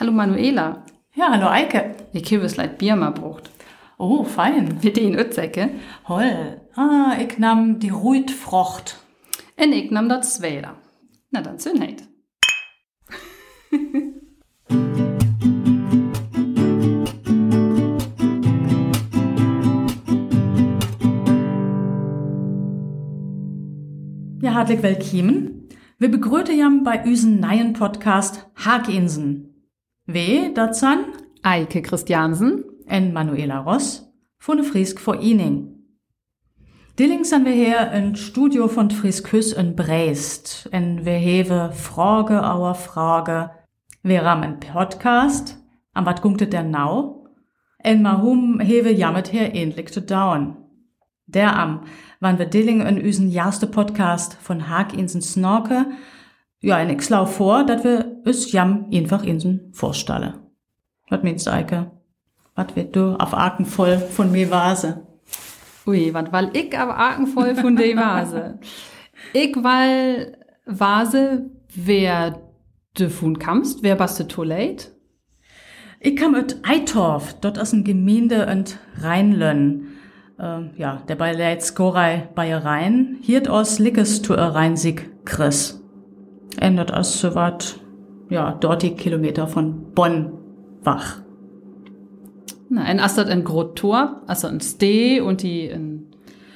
Hallo Manuela. Ja, hallo Eike. Ich habe leid Bier mal brucht. Oh, fein. Wie den Ötsäcke. Holl. Ah, ich nahm die Ruitfrocht. Und ich nahm das Zweder. Na dann Zündheit. Ja, hartlich willkommen. Wir begrüßen jam bei üsen neuen Podcast Haginsen. We, dat san? Eike Christiansen. En Manuela Ross von Friesk vor Ining. Dillings sind wir hier im Studio von Friskus in Brest. En wir hewe Frage auer Frage. Wir haben Podcast. Am wat gunktet der Nau? En mahum hewe jammet her ähnlich zu dauern. Der am, wann wir Dilling in üsen jahrste Podcast von Haag Insen Snorke, ja, en ich slau vor, dat wir üs jam einfach Insen vorstalle. Was meinst du, Eike? Was wird du auf Aken voll von mir Vase? Ui, wat weil ich aber Aken voll von de Vase. ich weil Vase, wer du von kamst, wer bist du too late? Ich kam ut Eitorf, dort aus en Gemeinde und Rheinlön. Äh, ja, der bei Leitz Gorei bei Rhein, hiert aus Lickes er Rheinsig Chris. Ändert aus so wat, ja, dort die Kilometer von Bonn wach. Na, ein Astert ein Grot Tor, also ein Steh und die in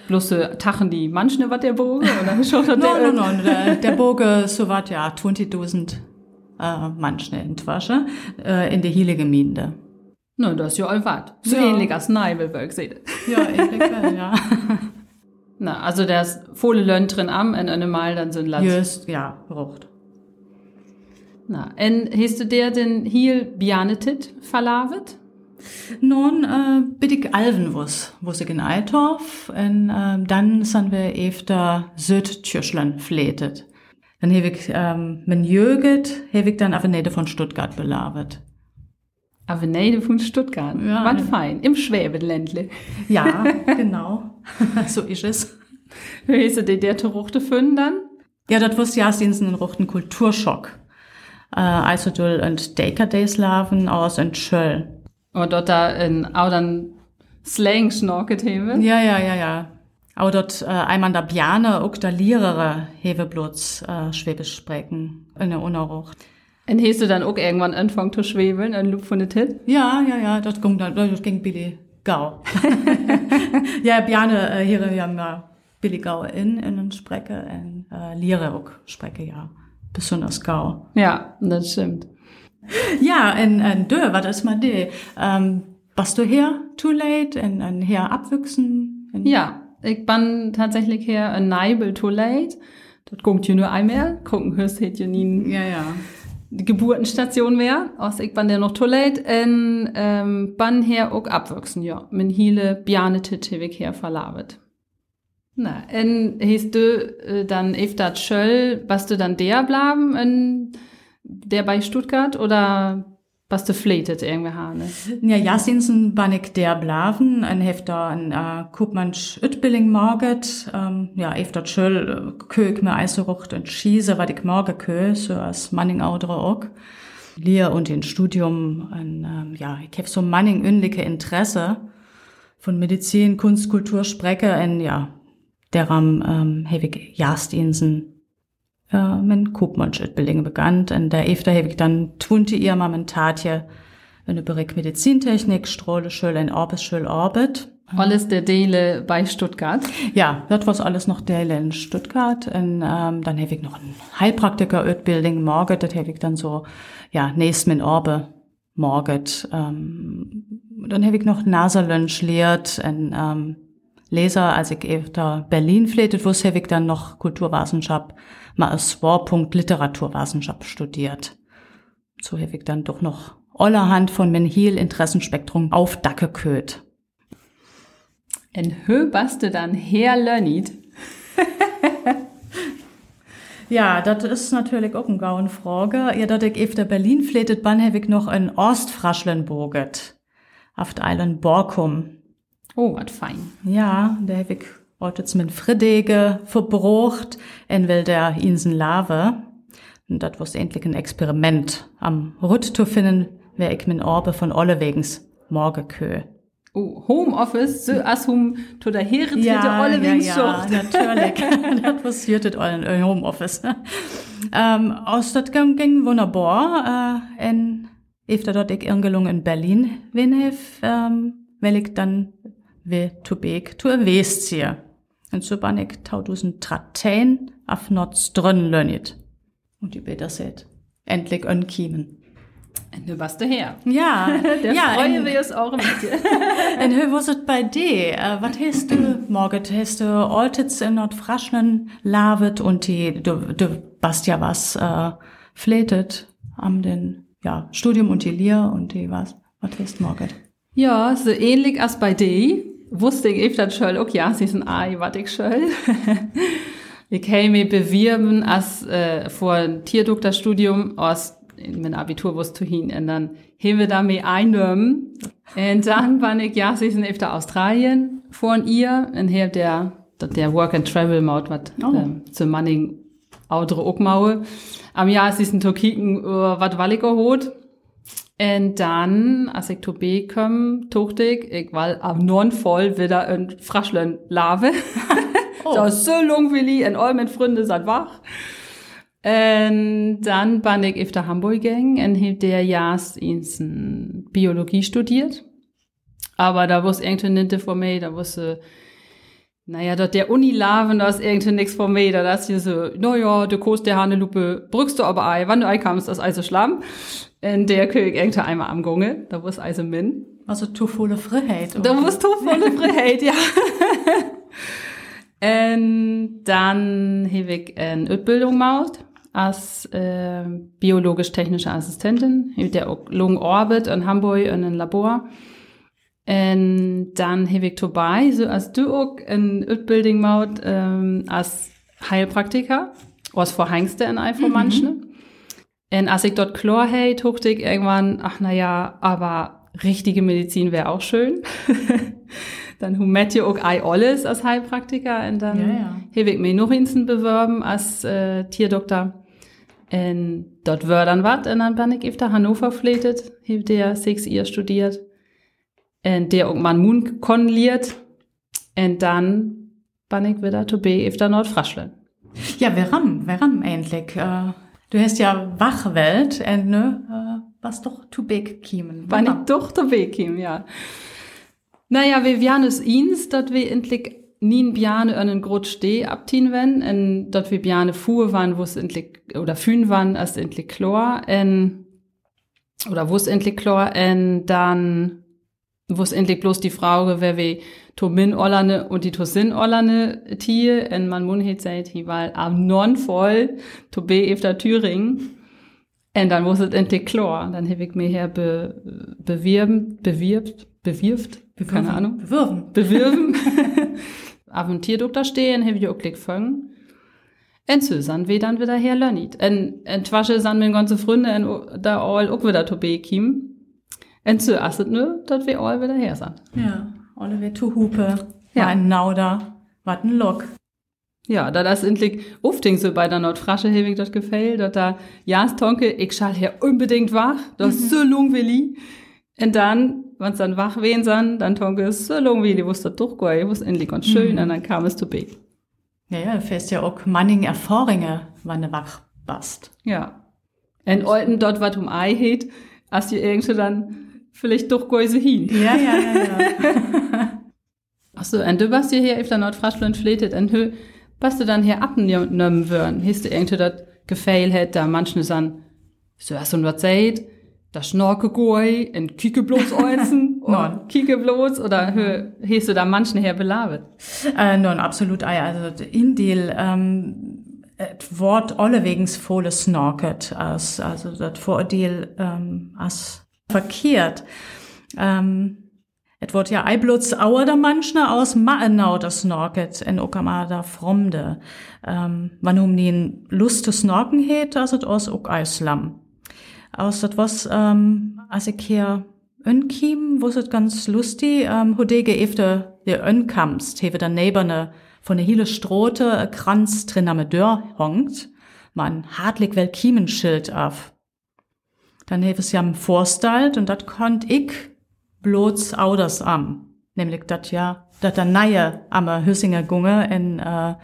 bloße Tachen die manchen wat der Boge oder schon No, no, no, der, der Boge so wat ja 20.000 äh, manchen entwasche äh, in der Hiele Gemeinde. No, das ist ja all wat. So Ja. ähnlich als Neibelberg seht. Ja, ähnlich, ja. Na, also der ist volle Lönn drin am und eine Mal dann sind Latz. Just, ja, rucht. Na, en hast du der den Hiel Bianetit verlavet? Nun äh, bitte ich Alven wus, wus ich in Eitorf, und äh, dann sind wir efter Südtürschland fletet. Dann ich ähm, mein Jöget, ich dann Nähe von Stuttgart belavet. Aber nee, von Stuttgart. Ja. Was fein. Im Schwäbenländle. Ja, genau. so ist es. Wie hast du dir der Teruchte finden dann? Ja, das wusste ja sind ein ruchten Kulturschock. Äh, also du und laven aus und Schöll. Und dort da in, auch dann Slang schnorket habe. Ja, ja, ja, ja. Aber dort äh, einmal der Bjane, auch der Lehrere, hewe bloß äh, Schwäbisch sprechen in der Unerrucht. Und hast du dann auch irgendwann angefangen zu schwebeln, ein Loop von der Tit? Ja, ja, ja, das ging dann, das ging Billy Gau. ja, Bjane, äh, hier haben wir Billy Gau in, in den Sprecke, und äh, Lehre auch Sprecke, ja. Besonders Gau. Ja, das stimmt. Ja, en, en dö, was ist mal de? Ähm, warst du her too late? En, en her abwüchsen? En, Ja, ich bin tatsächlich hier ein Neibel too late. Dort kommt ja nur einmal. Gucken, hörst hätt ja nie Ja, ja. die Geburtenstation wäre. Also ich bin der noch too late. Und ähm, bin hier auch abwachsen, ja. Min Hiele Bjane Tittewig her verlabet. Na, en hast du äh, dann efter Schöll, was du dann der blaben, in der bei Stuttgart oder was du fletet irgendwie Hane? Ja, Jasinsen ban ich der Blaven, ein Hefter, ein äh, Kupmansch Ütbilling morget, ähm, ja, efter schöll, äh, kö ich mir eiserucht und schieße, wat ich morge kö, so als Manning audre auch. Lehr und in Studium, ein, ähm, ja, ich hab so Manning unliche Interesse von Medizin, Kunst, Kultur, Sprecke, und ja, deram, ähm, hab ich Jastinsen äh, mein Kupmansch-Utbildung begann. Und der efter ich dann twunti ihr mal mein Tatje in der Bereich Medizintechnik, Strohle Schul in Orbis Schul Orbit. Alles der Dele bei Stuttgart. Ja, das war alles noch der in Stuttgart. Und ähm, dann hab ich noch ein Heilpraktiker-Utbildung morgen. Das hab ich dann so, ja, nächst mit Orbe morgen. Ähm, dann hab ich noch Nasalönsch lehrt und ähm, Leser, als ich efter Berlin fletet, wo hab ich dann noch Kulturwissenschaft, mal als Schwerpunkt Literaturwissenschaft studiert. So hab ich dann doch noch allerhand von mein Hiel Interessenspektrum auf Dacke köt. En hö baste dann her Lönnied. Ja, das ist natürlich auch eine gauen Frage. Ja, dat ich efter Berlin fletet, ban hab ich noch in Ostfraschlen boget. Auf der Island Borkum. Oh, wat fein. Ja, da hab ich heute mit Friedege verbrucht, en will der Insen Lave. Und das war endlich ein Experiment. Am Rütt zu finden, wer ich min Orbe von alle wegens morgen köhe. Oh, Homeoffice, so als hum to der Heere Ja, alle ja, ja, natürlich. das das all in Homeoffice. ähm, aus das ging, ging wunderbar. Äh, en, efter dort ich irgendelung in Berlin wen hef, ähm, weil ich dann wie zu Beek zu West ziehe. Und so bin ich 2013 auf Nordströnn lönnet. Und die Beter seht, endlich unkiemen. Und du warst her. Ja, Der ja, freue en- wir uns auch mit dir. En hur was het bei dir? Was hast du, Margit? Hast du Altitz in Nordfraschnen lavet und die, du, du bist ja was, äh, flätet am den, ja, Studium und die Lehr und die was? Was hast du, Margit? Ja, so ähnlich als bei dir. Wusste ich öfter schon, okay, ja, sie sind Ei, was ich schon. ich habe mich bewerben als äh, vor ein Tierdoktorstudium aus in mein Abitur wusste hin und dann haben wir da mich einnehmen. Und dann war ich, ja, sie sind öfter Australien vor ihr und hier der, der Work and Travel Maut, was Oh. ähm, zu Manning outere Uckmaue. Am Jahr sie sind to kicken, uh, wat walliger hot. Und dann, als ich zu B kam, tuchte ich, ich war am non voll wieder in Fraschlen Lave. Oh. So so langweilig und all meine Freunde sind wach. Und dann bin ich auf der Hamburg gegangen und habe der Jahr in Biologie studiert. Aber da wusste irgendwie nicht von mir, da wusste, naja, dort der Unilaven, da ist irgendwie nichts von mir, da ist hier so, naja, du kost der Hanelupe, brückst du aber ei, wann du ei kamst, das ist also Schlamm. Und der König irgendwie einmal am Gunge, da wusste also min. Also, zu volle Freiheit. Da wusste du volle Freiheit, ja. Und dann habe ich eine Ausbildung gemacht als äh, biologisch-technische Assistentin. Ich der lang Orbit in Hamburg in einem Labor. Und dann habe ich dabei, so als du auch eine Ausbildung gemacht ähm, als Heilpraktiker, was vor Hengste in einfach mhm. manchen. Und als ich dort klar hey, tuchte ich irgendwann, ach na ja, aber richtige Medizin wäre auch schön. dann hu Matthew auch ei alles als Heilpraktiker und dann Ja, ja. habe ich mich noch insen beworben als äh, Tierdoktor. Und dort war dann wat und dann bin ich efter Hannover fletet, habe der sechs Jahre studiert. Und der auch mal Mund konliert. Und dann bin ich wieder zu B efter Nordfraschland. Ja, warum? Warum eigentlich? Äh, du hast ja Wachwelt und ne, äh, was doch zu big kiemen. Bin ich doch zu B gekommen, ja. Naja, wir werden es ins, dass wir endlich nie Biane an den Grot steh abtien wenn, und dass wir Biane fuhr waren, wo es endlich, oder fühn waren, als endlich Chlor, und, oder wo es endlich Chlor, und dann, wo es endlich bloß die Frage, wer wir to min Ollane und die to sin Ollane tie, und man mun het seit, hi war am non voll, to B efter Thüringen. Und dann muss es endlich klar. Dann habe ich mir hier be, bewirben, bewirbt, bewirft, keine Ahnung, Bewirben. bewirben. Auf dem Tierdoktor stehen, habe ich auch Klick fangen. Und so sind wir dann wieder her lönit. Und, und twasche sind meine ganze Freunde und da all auch wieder zu bekim. Und so ist es nur, dass wir all wieder her sind. Ja, alle wir zu Hupe. Ja. Ein Nauder. Wat ein Lock. Ja, da das endlich ofting so bei der Nordfrasche hewig dort gefällt, dort da, ja, Tonke, ich schall hier unbedingt wach, das ist so langweilig. Und dann, wenn's dann wach wen san, dann Tonke so langweilig, wusste durchgehen, wusste endlich ganz schön, und dann kam es zu B. Ja, ja, fährst ja auch manning Erfahrungen, wann du wach bist. Ja. Und Olten dort, wat um Ei het, als die irgendwie dann vielleicht durchgehen so hin. Ja, ja, ja, ja. Ach so, und du warst hier hier auf der Nordfraschland fletet, und hö, was du dann hier abnehmen würden, hast du irgendwie das Gefehl hätt, da manche san, so hast du was seht, da schnorke goi, und kicke bloß Nein. oder kicke bloß, oder hast du da manchen her belabet. äh, nun, absolut, also in Deal, ähm, et Wort allewegens volle snorket, als, also das Vordeal, ähm, als verkehrt. Ähm, et wird ja eiblutz auer der manchne aus Maenau das snorket en okama da fromde. Ähm, wann um den Lust zu snorken het, as et aus ok Eislam. Aus dat was, ähm, als ich hier önkim, wo es ganz lustig, ähm, hodege efter der önkamst, hewe der Neberne von der hele Strote, a Kranz drin am Dörr hongt. man hartlich Welkimenschild auf. Dann hef es ja vorstalt und dat konnt ich bloß auders am. Nämlich dat ja, dat der neue am Hüssinger Gunge in äh,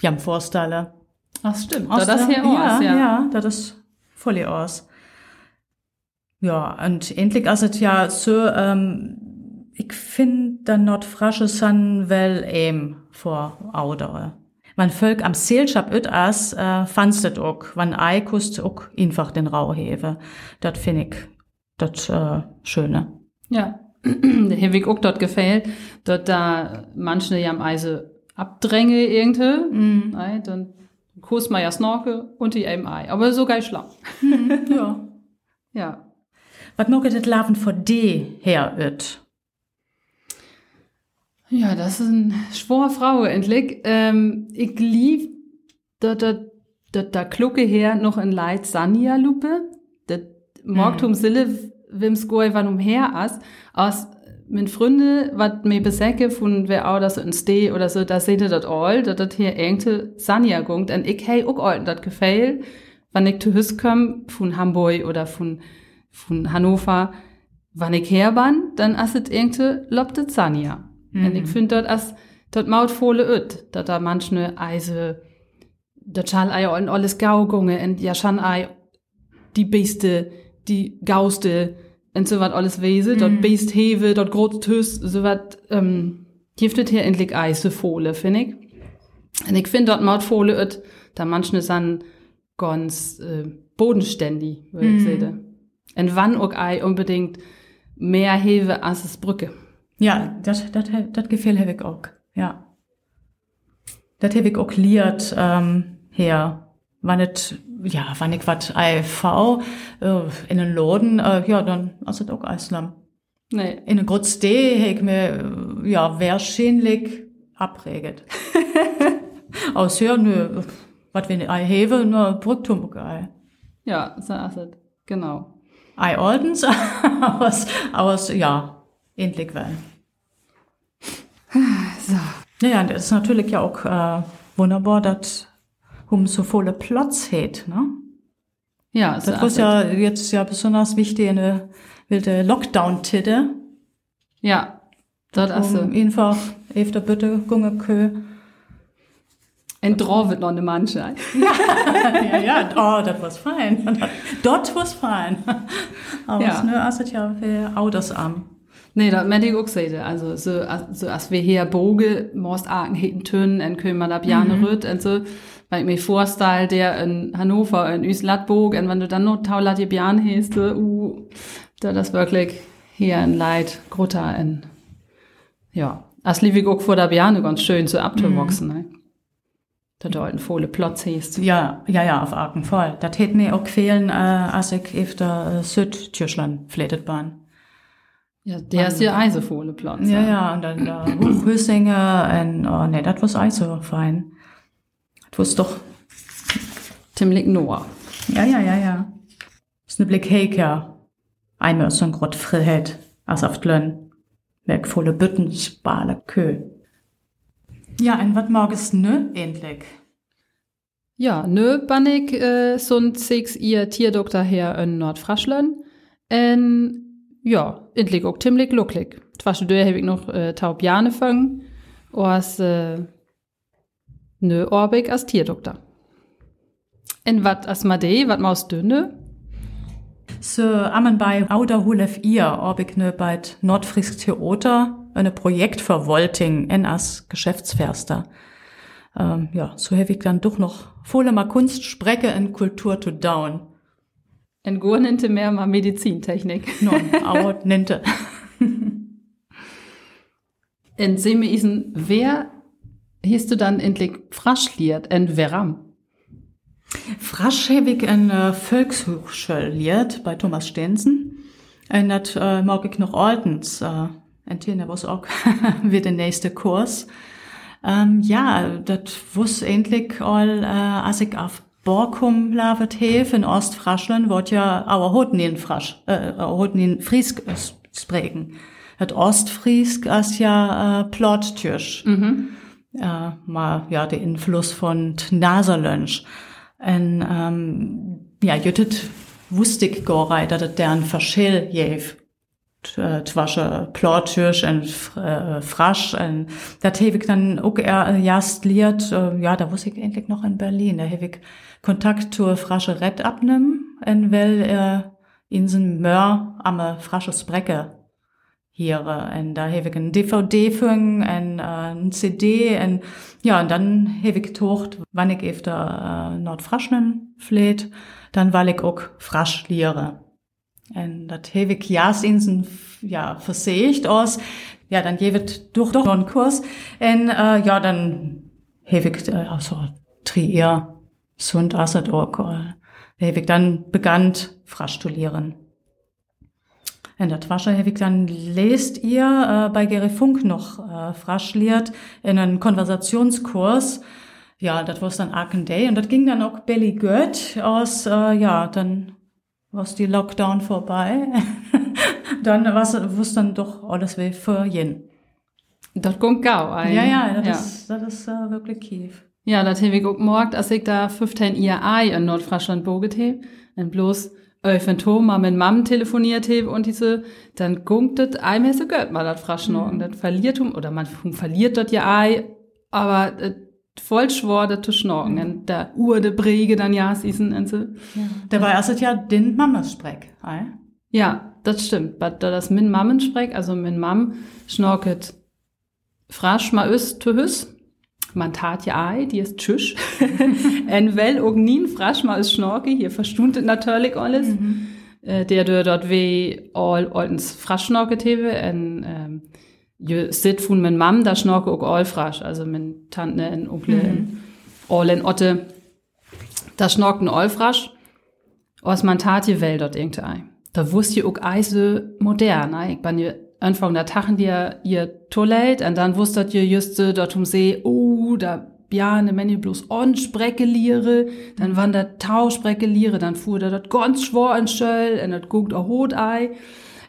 jam vorstelle. Ach stimmt, Aus da das hier aus, ja. ja, das ist voll aus. Ja, und endlich es ja so, ähm, ich finde der Nordfrasche san well ehm vor Audere. Man Völk am Seelschap üt as, äh, fandst det auch, wann ei kust auch einfach den Rau heve. Dat find ich, dat äh, Schöne. Ja, der Hewig auch dort gefällt, dort da manche ja am Eise abdränge irgendwie, Mhm. ei, dann kust man ja Snorke und die eben Ei, aber so geil schlau. ja. Ja. Was moget det Laven vor D her üt? Ja, das ist ein schwor Frau endlich. Ähm, ich lieb, dort, dort, dort da Klucke her noch in Leid Sanja Lupe. Das Morgtum Sille, wims goe wann umher as, aus mit Freunde, wat mir besäcke von wer auch das in Ste oder so, da seht ihr das all, dat dat hier irgende Sanja gungt, und ich hey auch all dat gefällt, wann ich zu Hüs komm, von Hamburg oder von, von Hannover, wann ich her ban, dann asset irgende lobte Sanja. Und ich finde dort as, dort maut volle öt, dat da manchne Eise, dort schall ei und alles Gaugunge, und ja schon ei, die Beste, die Gauste, und so wat alles wese, dort Best hewe, dort Tüs, so wat, ähm, giftet hier endlich Eise Fohle, finde ich. Und ich finde dort maut volle öt, da manchne san ganz äh, bodenständig, würde ich sagen. Und wann auch ei unbedingt mehr hewe als es Brücke. Ja, das, das, das Gefühl habe ich auch. Ja. Das habe ich auch liert, ähm, her. Wann it, ja, wann ich wat IV äh, in den Laden, äh, ja, dann ist das auch Islam. Nee. In den Grutz D habe ich mir, ja, wahrscheinlich abreget. Aus ja, nö, wat wenn ei heve, nur Brücktum ei. Ja, so ist es. Genau. Ei Ordens, aus, aus, ja, endlich well. So. Ja, und das ist natürlich ja auch äh, wunderbar, dass um so volle Platz hat, ne? Ja, so Das was ist ja es. jetzt ja besonders wichtig in der wilde Lockdown-Titte, Ja, dort ist um es. einfach efter bitte gunge kö. Draw wird noch eine Manche. ja, ja, oh, das was fein. Dort was fein. Aber Ja. ja. ne, also ja, für Autos am. Nee, das merke ich auch sehen. Also, so, so, als wir hier Boge, most Arken heten Tönen, en man ab Jahre Mhm. rüt, und so, weil ich mir vorstelle, der in Hannover, in Üslatburg, und wenn du dann noch Taulat hest, so, uh, da das wirklich hier in Leid, Grutta, in, ja, als lieb ich auch vor der Bjane ganz schön so abzuwachsen, Mhm. ne? Da da ein volle Platz hest. Ja, ja, ja, auf Arken voll. Das hätte mir auch quälen, äh, als ich efter äh, Südtürschland fletet bahn. Ja, der ist hier eisevolle Platz. Ja, ja, und dann da Hochhösinge und, oh nee, das was auch so fein. Das was doch, Ziemlich Noah. ja, ja, ja, ja. Das ist ne Blick Heker. Einmal so ein Grott Freiheit, als auf Lönn. Werk volle Bütten, spale Kö. Ja, und wat morgens nö, endlich. Ja, nö, bannig äh, sunt six ihr Tierdoktor her in Nordfraschland. En ja, endlich auch ziemlich lucklig. Twasche dö hab ich noch äh, taub Jane fangen. Oas äh, nö orbig als Tierdoktor. En wat as Madei, wat maus dünne? So, ammen bei Auder Hulef ihr, ob ich ne bei Nordfrisk Theater eine Projekt für Wolting en as Geschäftsförster. Ähm, ja, so habe ich dann doch noch volle mal Kunst, Sprecke in Kultur to down. En Gur nennte mehr mal Medizintechnik. Non, Auer nennte. En sehme isen, wer hieß du dann endlich fraschliert en veram? Frasch habe ich in äh, Volkshochschule bei Thomas Stensen. Und das äh, mag ich noch altens. Äh, Entweder was auch wird der nächste Kurs. Ähm, ja, das wus endlich all, äh, als ich auf Borkum lavet hef in Ostfraschland, wird ja auch Hoten in Frasch, äh, Hoten in Friesk äh, sprechen. Das Ostfriesk ist ja äh, Plottürsch. Äh, mal, ja, der Influss von Naserlönsch. En ähm, ja, jüttet wusste ich gar nicht, dass es deren Verschill jev twasche Plortüsch en äh, frasch en dat heb ich dann auch erst liert äh, ja da wusste ich endlich noch in Berlin. Da heb ich Kontakt zur frasche Red abnehmen en well er in sen Mör am frasches Brecke hier en da heb ich ein DVD für en äh, CD en ja und dann heb ich tocht wann ich efter äh, Nordfraschnen fleht dann weil ich auch frasch liere en dat in zijn ja, verzeegd aus. Ja, dann jeweils durch doch einen Kurs. En äh, ja, dann heb ik äh, also trier sund asset ook. Äh, heb ik dann begann frastulieren. In der Tasche habe ich dann lest ihr äh, bei Gary Funk noch äh, fraschliert in einen Konversationskurs. Ja, das war dann Arken Day und das ging dann auch Belly Gött aus, äh, ja, dann was die Lockdown vorbei. dann was was dann doch alles wie für jeden. Das kommt gau ein. Ja, ja, das ja. ist, das ist uh, wirklich kief. Ja, das habe ich auch gemerkt, als ich da 15 IAI in Nordfriesland boget habe. Und bloß wenn Thomas mit Mam telefoniert habe und diese, dann gungt das einmal so gehört mal das Fraschnorken. Mhm. Das verliert um, oder man verliert dort ja Ei, aber voll schwor der zu schnorken. Mhm. Der Uhr de Brege dann ja siesen und so. Ja. Der war erst ja den Mamas Spreck, ei? Ja, das stimmt. Da das min Mammen Spreck, also min Mam schnorket frasch ma ös zu hüs. Man tat ja ei, die ist tschüsch. en well og nien frasch ma is schnorke, hier verstundet natürlich alles. Mhm. Äh, der dort weh all oltens frasch schnorket hebe, en ähm, je sit von min Mam, da schnorke auch all frasch, also min Tante en Onkel mhm. all in Otte. Da schnorken all frasch. Was man tat je well dort irgendwie. Da wusste ich auch eise modern. Ich bin ja Anfang der Tachen dir ihr Toilette und dann wusstet ihr just dort um See, oh, da ja, ne Menü bloß on sprekeliere, dann wann der Tau sprekeliere, dann fuhr der dort ganz schwor in Schöll und das guckt auch Hotei.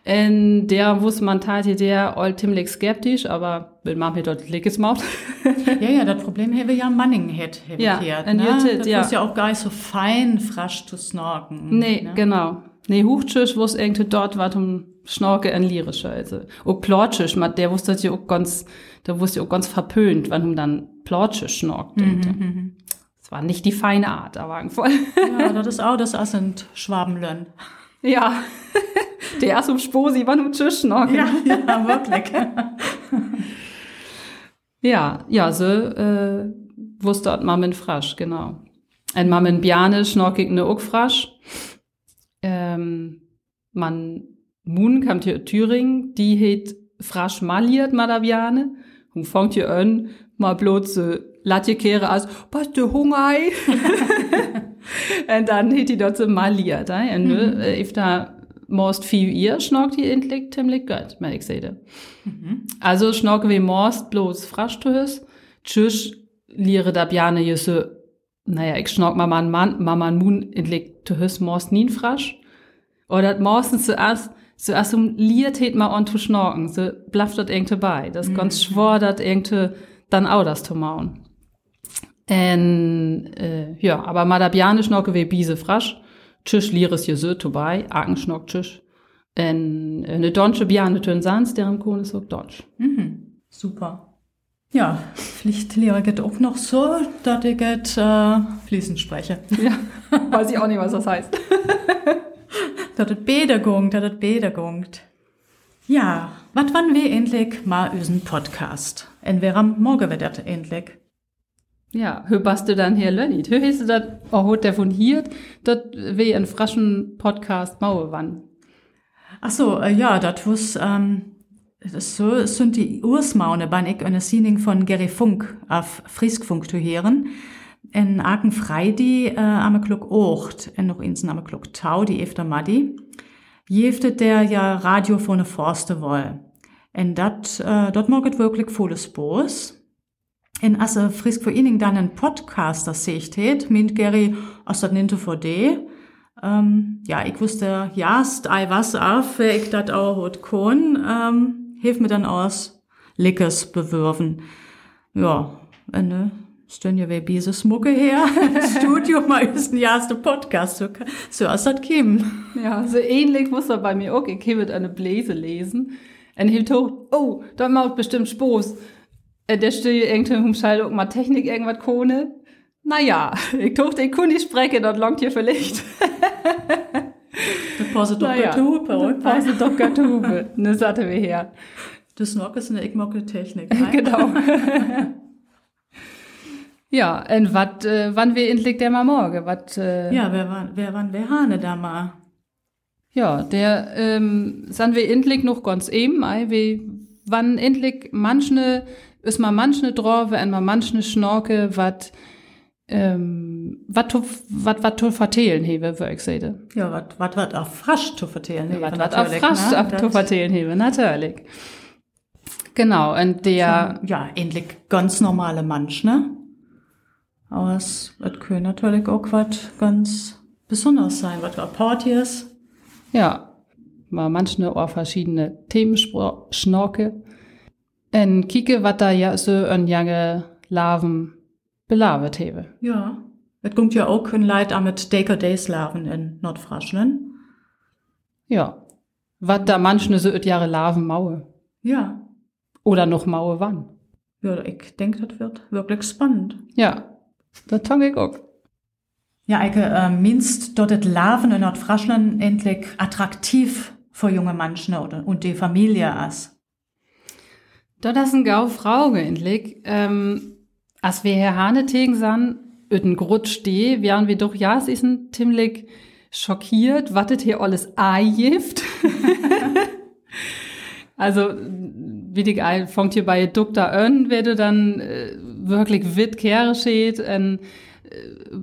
En der wusste man tat der all ziemlich skeptisch, aber will man hier dort lickes Maut. ja, ja, das Problem hätte ja Manning hätte. Ja, hier, ne? das ja. ist ja auch gar nicht so fein, frasch zu snorken. Nee, ne? genau. Nee, Huchtschüsch wusste irgendwie dort was um Schnorke en lyrische, also. Und Plortschisch, der wusste ja auch ganz, der wusste auch ganz verpönt, wann um dann Plortschisch schnorkt. Mhm, mhm, mhm. Das war nicht die feine Art, aber voll. ja, das ist auch das sind Schwabenlön. Ja, der um Sposi, wann um Tisch noch. Ja, ja, wirklich. ja, ja, so äh, wusste man mit Frasch, genau. Ein Mammen Biane schnorkig ne auch Frasch. Ähm, man Mun kam hier Thüringen, die het Frasch maliert Madaviane und fangt hier an, mal bloß so Latje kehre als, was du Hunger? und dann hat die dort so maliert, eh? und mhm. äh, if da most viel ihr schnorkt die endlich ziemlich gut, mal ich sehe. Mhm. Also schnorke wie most bloß frasch tues, tschüss, liere da bjane jüsse, naja, ich schnork mal man Mann, Mama Mun endlich tues most nie frasch. Oder meistens zuerst, zuerst um liert het mal on zu schnorken, so blafft dort irgendwie bei. Das mhm. ganz schwor dat irgendwie dann auch das zu mauen. En, äh, ja, aber Madabianisch noch wie Biese frasch. Tschüss lires je so vorbei, Agenschnock tschüss. En, eine deutsche Biane tön Sans, deren Kohn ist auch deutsch. Mhm. Super. Ja, Pflichtlehre geht auch noch so, dass ich jetzt äh, fließend spreche. Ja, weiß ich auch nicht, was das heißt. das ist Bedergung, das ist Bedergung. Ja, was wann wir endlich mal unseren Podcast? Entweder am Morgen wird das endlich. Ja, hör bist du dann hier lönnit? Hör hast du das auch der von hier, dort wie ein frischen Podcast Mauer wann? Ach so, äh, ja, das was, ähm, das so sind die Ursmaune, wenn ich eine Siening von Gary Funk auf Friskfunk zu hören. In Aken Freidi äh, am Klug Ocht, in noch insen am Klug Tau, die efter Madi. Jeftet der ja Radio von der Forste woll. En dat, äh, dort morget wirklich volles Boos. En als er frisk für ihnen dann einen Podcast, sehe ich tät, mit Gary aus der Ninte VD. Ähm, ja, ich wusste, jast, ei was auf, ich dat auch hot kon, ähm, hilft mir dann aus, Lickes bewürfen. Ja, ne, stön ja wie diese Smucke her. Studio mal ist ein erster Podcast. So, so ist das Kim. Ja, so ähnlich muss er bei mir auch. Ich habe eine Bläse lesen. Und hielt hoch, oh, da macht bestimmt Spaß. Und der steht irgendwie um Schall mal Technik irgendwas kone. Naja, ich ich kann nicht sprechen, das langt hier vielleicht. Da passt doch Naja, Hupe, oder? Passt doch Tube. Ne, sagte wir her. Das noch ist eine igmocke Technik. ne? genau. ja, und wat, äh, wann wir endlich der mal morgen? Wat, äh, Ja, wer war, wer waren wer Hane da mal? Ja, der ähm, sind wir endlich noch ganz eben, ei, wie wann endlich manchne, ist mal manchne drauf, wenn mal manchne Schnorke, wat ähm, wat tu, wat wat tu vertellen hebe, würde ich sagen. Ja, wat, wat, wat auf frasch zu vertellen. Ja, hebe, wat wat auf natürlich, frasch ne? Das- vertellen hebe, natürlich. Genau, und der, Ja, endlich ganz normale Mensch, ne? Aber es, es können natürlich auch was ganz Besonderes sein, was wir Partys. ja, mal manchne auch verschiedene Themen schnorke. Und kicke, wat da ja so ein jange Larven belavet hebe. Ja. Es kommt ja auch ein Leid an mit Daker Days Larven in Nordfraschland. Ja. Wat da manchne so et Jahre Larven maue. Ja. Oder noch maue wann. Ja, ich denke, das wird wirklich spannend. Ja. Da tong ich auch. Ja, Eike, äh, minst dort das Larven in Nordfraschland endlich attraktiv für junge Menschen oder und die Familie ist. Da das ein gau Frau endlich. Ähm, als wir Herr Hanetegen san, öden Grut steh, wären wir doch ja, es ist ein ziemlich schockiert, wattet hier alles Eigift. also, wie die Ei fängt hier bei Dr. Ön, werde dann äh, wirklich witt Kehre steht, ein äh,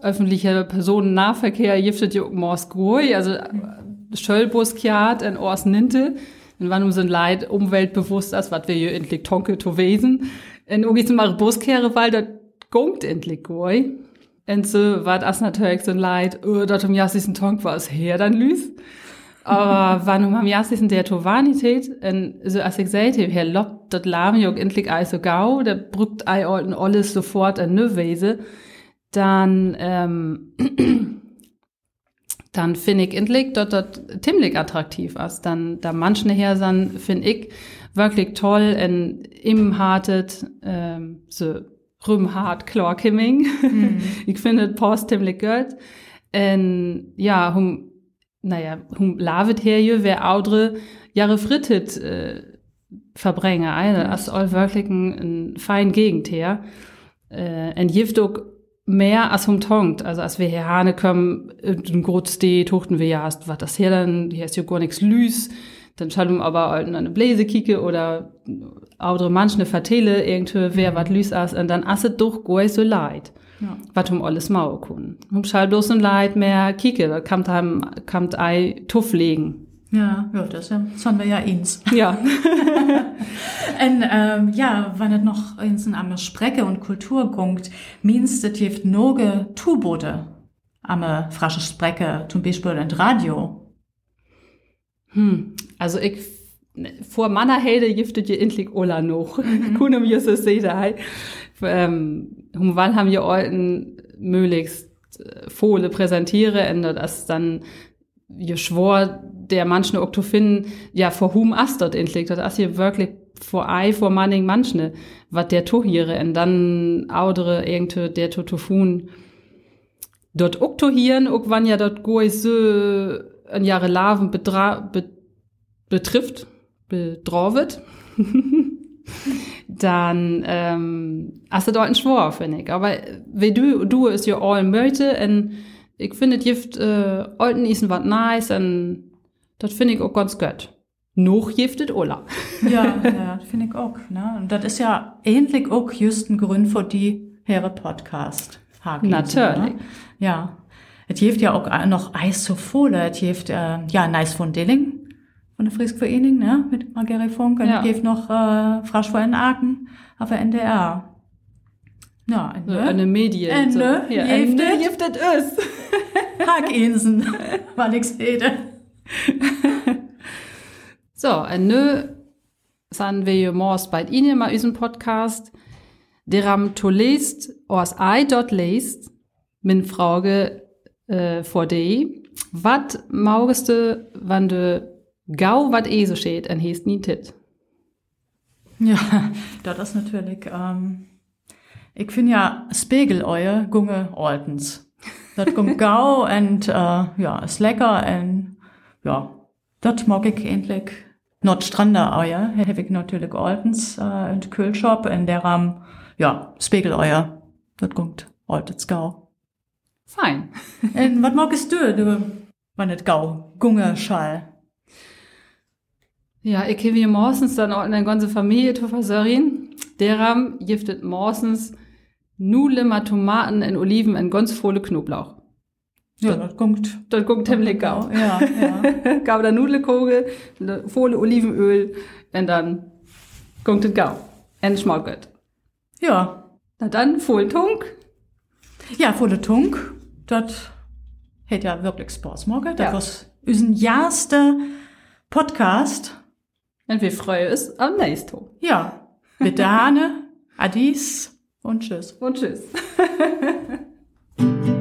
öffentlicher Personennahverkehr giftet ja auch Moskoi, also äh, Schöllbus kiat in Ors Ninte. Und wann um ein Leid umweltbewusst als was wir hier endlich tonke to wesen. Und auch jetzt mal Buskehre, weil das gongt endlich goi. Und so war das natürlich so ein Leid, oh, dort um jassischen Tonk war es her dann lüs. Aber wann um am jassischen der Tovanität, und so als ich sagte, Herr Lopp, das Lamen jog endlich ei so gau, da brückt ei olten alles sofort an ne Wese, dann, ähm, dann finde ich endlich dort dort ziemlich attraktiv ist. Dann da manche sind, finde ich wirklich toll in im hartet ähm, so rumhart Chlorkimming. ich finde passt ziemlich gut. Und ja, hum, naja, hum lavet her je, wer audre Jahre frittet äh, verbringe. Also, das ist all wirklich ein, ein fein Gegend her. Äh, gift auch mehr als hum tongt. Also als wir hier Hane kommen, in Grotste, tuchten wir ja was das her dann, hier ist ja gar nichts lüs. Dann schalten aber halt eine Bläse kicke oder andere manche vertelle irgendwie, wer wat lüs as, und dann asset doch goi so leid. Ja. Wat um alles mau kun. Um schall bloß ein Leid mehr kicke, da kamt einem, kamt ei Tuff legen. Ja, ja, das, haben wir ja ins. Ja. Und ähm, ja, wenn es noch ins am Sprecke und Kultur gungt, minst es gibt noge Tubote am frasche Sprecke, zum Beispiel in Radio. Hm. Also ich, vor meiner Helde giftet je endlich Ola noch. Kunum jösse Sedai. Ähm, um wann haben wir alten möglichst äh, Fohle präsentiere, ändert das dann je schwor der manchen Oktofin ja vor hum astert endlich. Das ist hier wirklich vor ei vor manning manchne, wat der tohiere und dann audere irgendwie der totofun dort oktohieren, ook wann ja dort goi so ein Jahre Larven bedra be betrifft, bedrauvet, dann ähm, hast du dort einen Schwor, finde ich. Aber wie du, du ist ja all möchte und ich finde, Gift, äh, alten isen wat nice und das finde ich auch ganz gut. Noch giftet Ola. Ja, ja, das finde ich auch. Ne? Und das ist ja ähnlich auch just ein Grund für die Herre Podcast. Hagen, Natürlich. Ne? Ja. Es gibt ja auch noch Eis zu Fohle. Es gibt, äh, ja, Nice von Dilling von der Frisk Vereinigung, ne, mit Margeri Funk. Und Ja. es gibt noch äh, Frasch vor in Aachen auf der NDR. Ja, So, ne? eine Medien. Ende. So. Ja, Giftet. Ende giftet ist. Haginsen, war nix rede. So, nö, sind wir morgens bei Ihnen mal unseren Podcast. deram to lest, os I dort lest, min Frage äh, vor de, wat maugeste, wann de gau wat so steht, en heest nie tit. Ja, das ist natürlich, ähm, ich finde ja Spiegeläue gunge ordens. Das gungt gau und äh, ja, ist lecker und ja, das mag ich endlich. Nordstrander Eier, habe ich natürlich ordens äh, in Kühlshop, in der Ram, ja, Spiegeläue, das gungt ordens gau. Fein. Und was magst du, du, wenn nicht gau, gunge Schall? Ja, ich habe morgens dann auch eine ganze Familie zu versorgen. Deram giftet morgens Mit Tomaten und Oliven und ganz volle Knoblauch. Ja, das gungt. Das guckt ziemlich gau. Ja, ja. Gab da Nudelkogel, volle Olivenöl und dann guckt es gau. Und schmeckt gut. ja. Na dann, voll Tunk. Ja, volle Tunk, das hätte ja wirklich Spaß gemacht. Das Ja. war unser erster Podcast. Und wir freuen uns am nächsten. Ja, bitte Hane, Adis und tschüss. Und tschüss.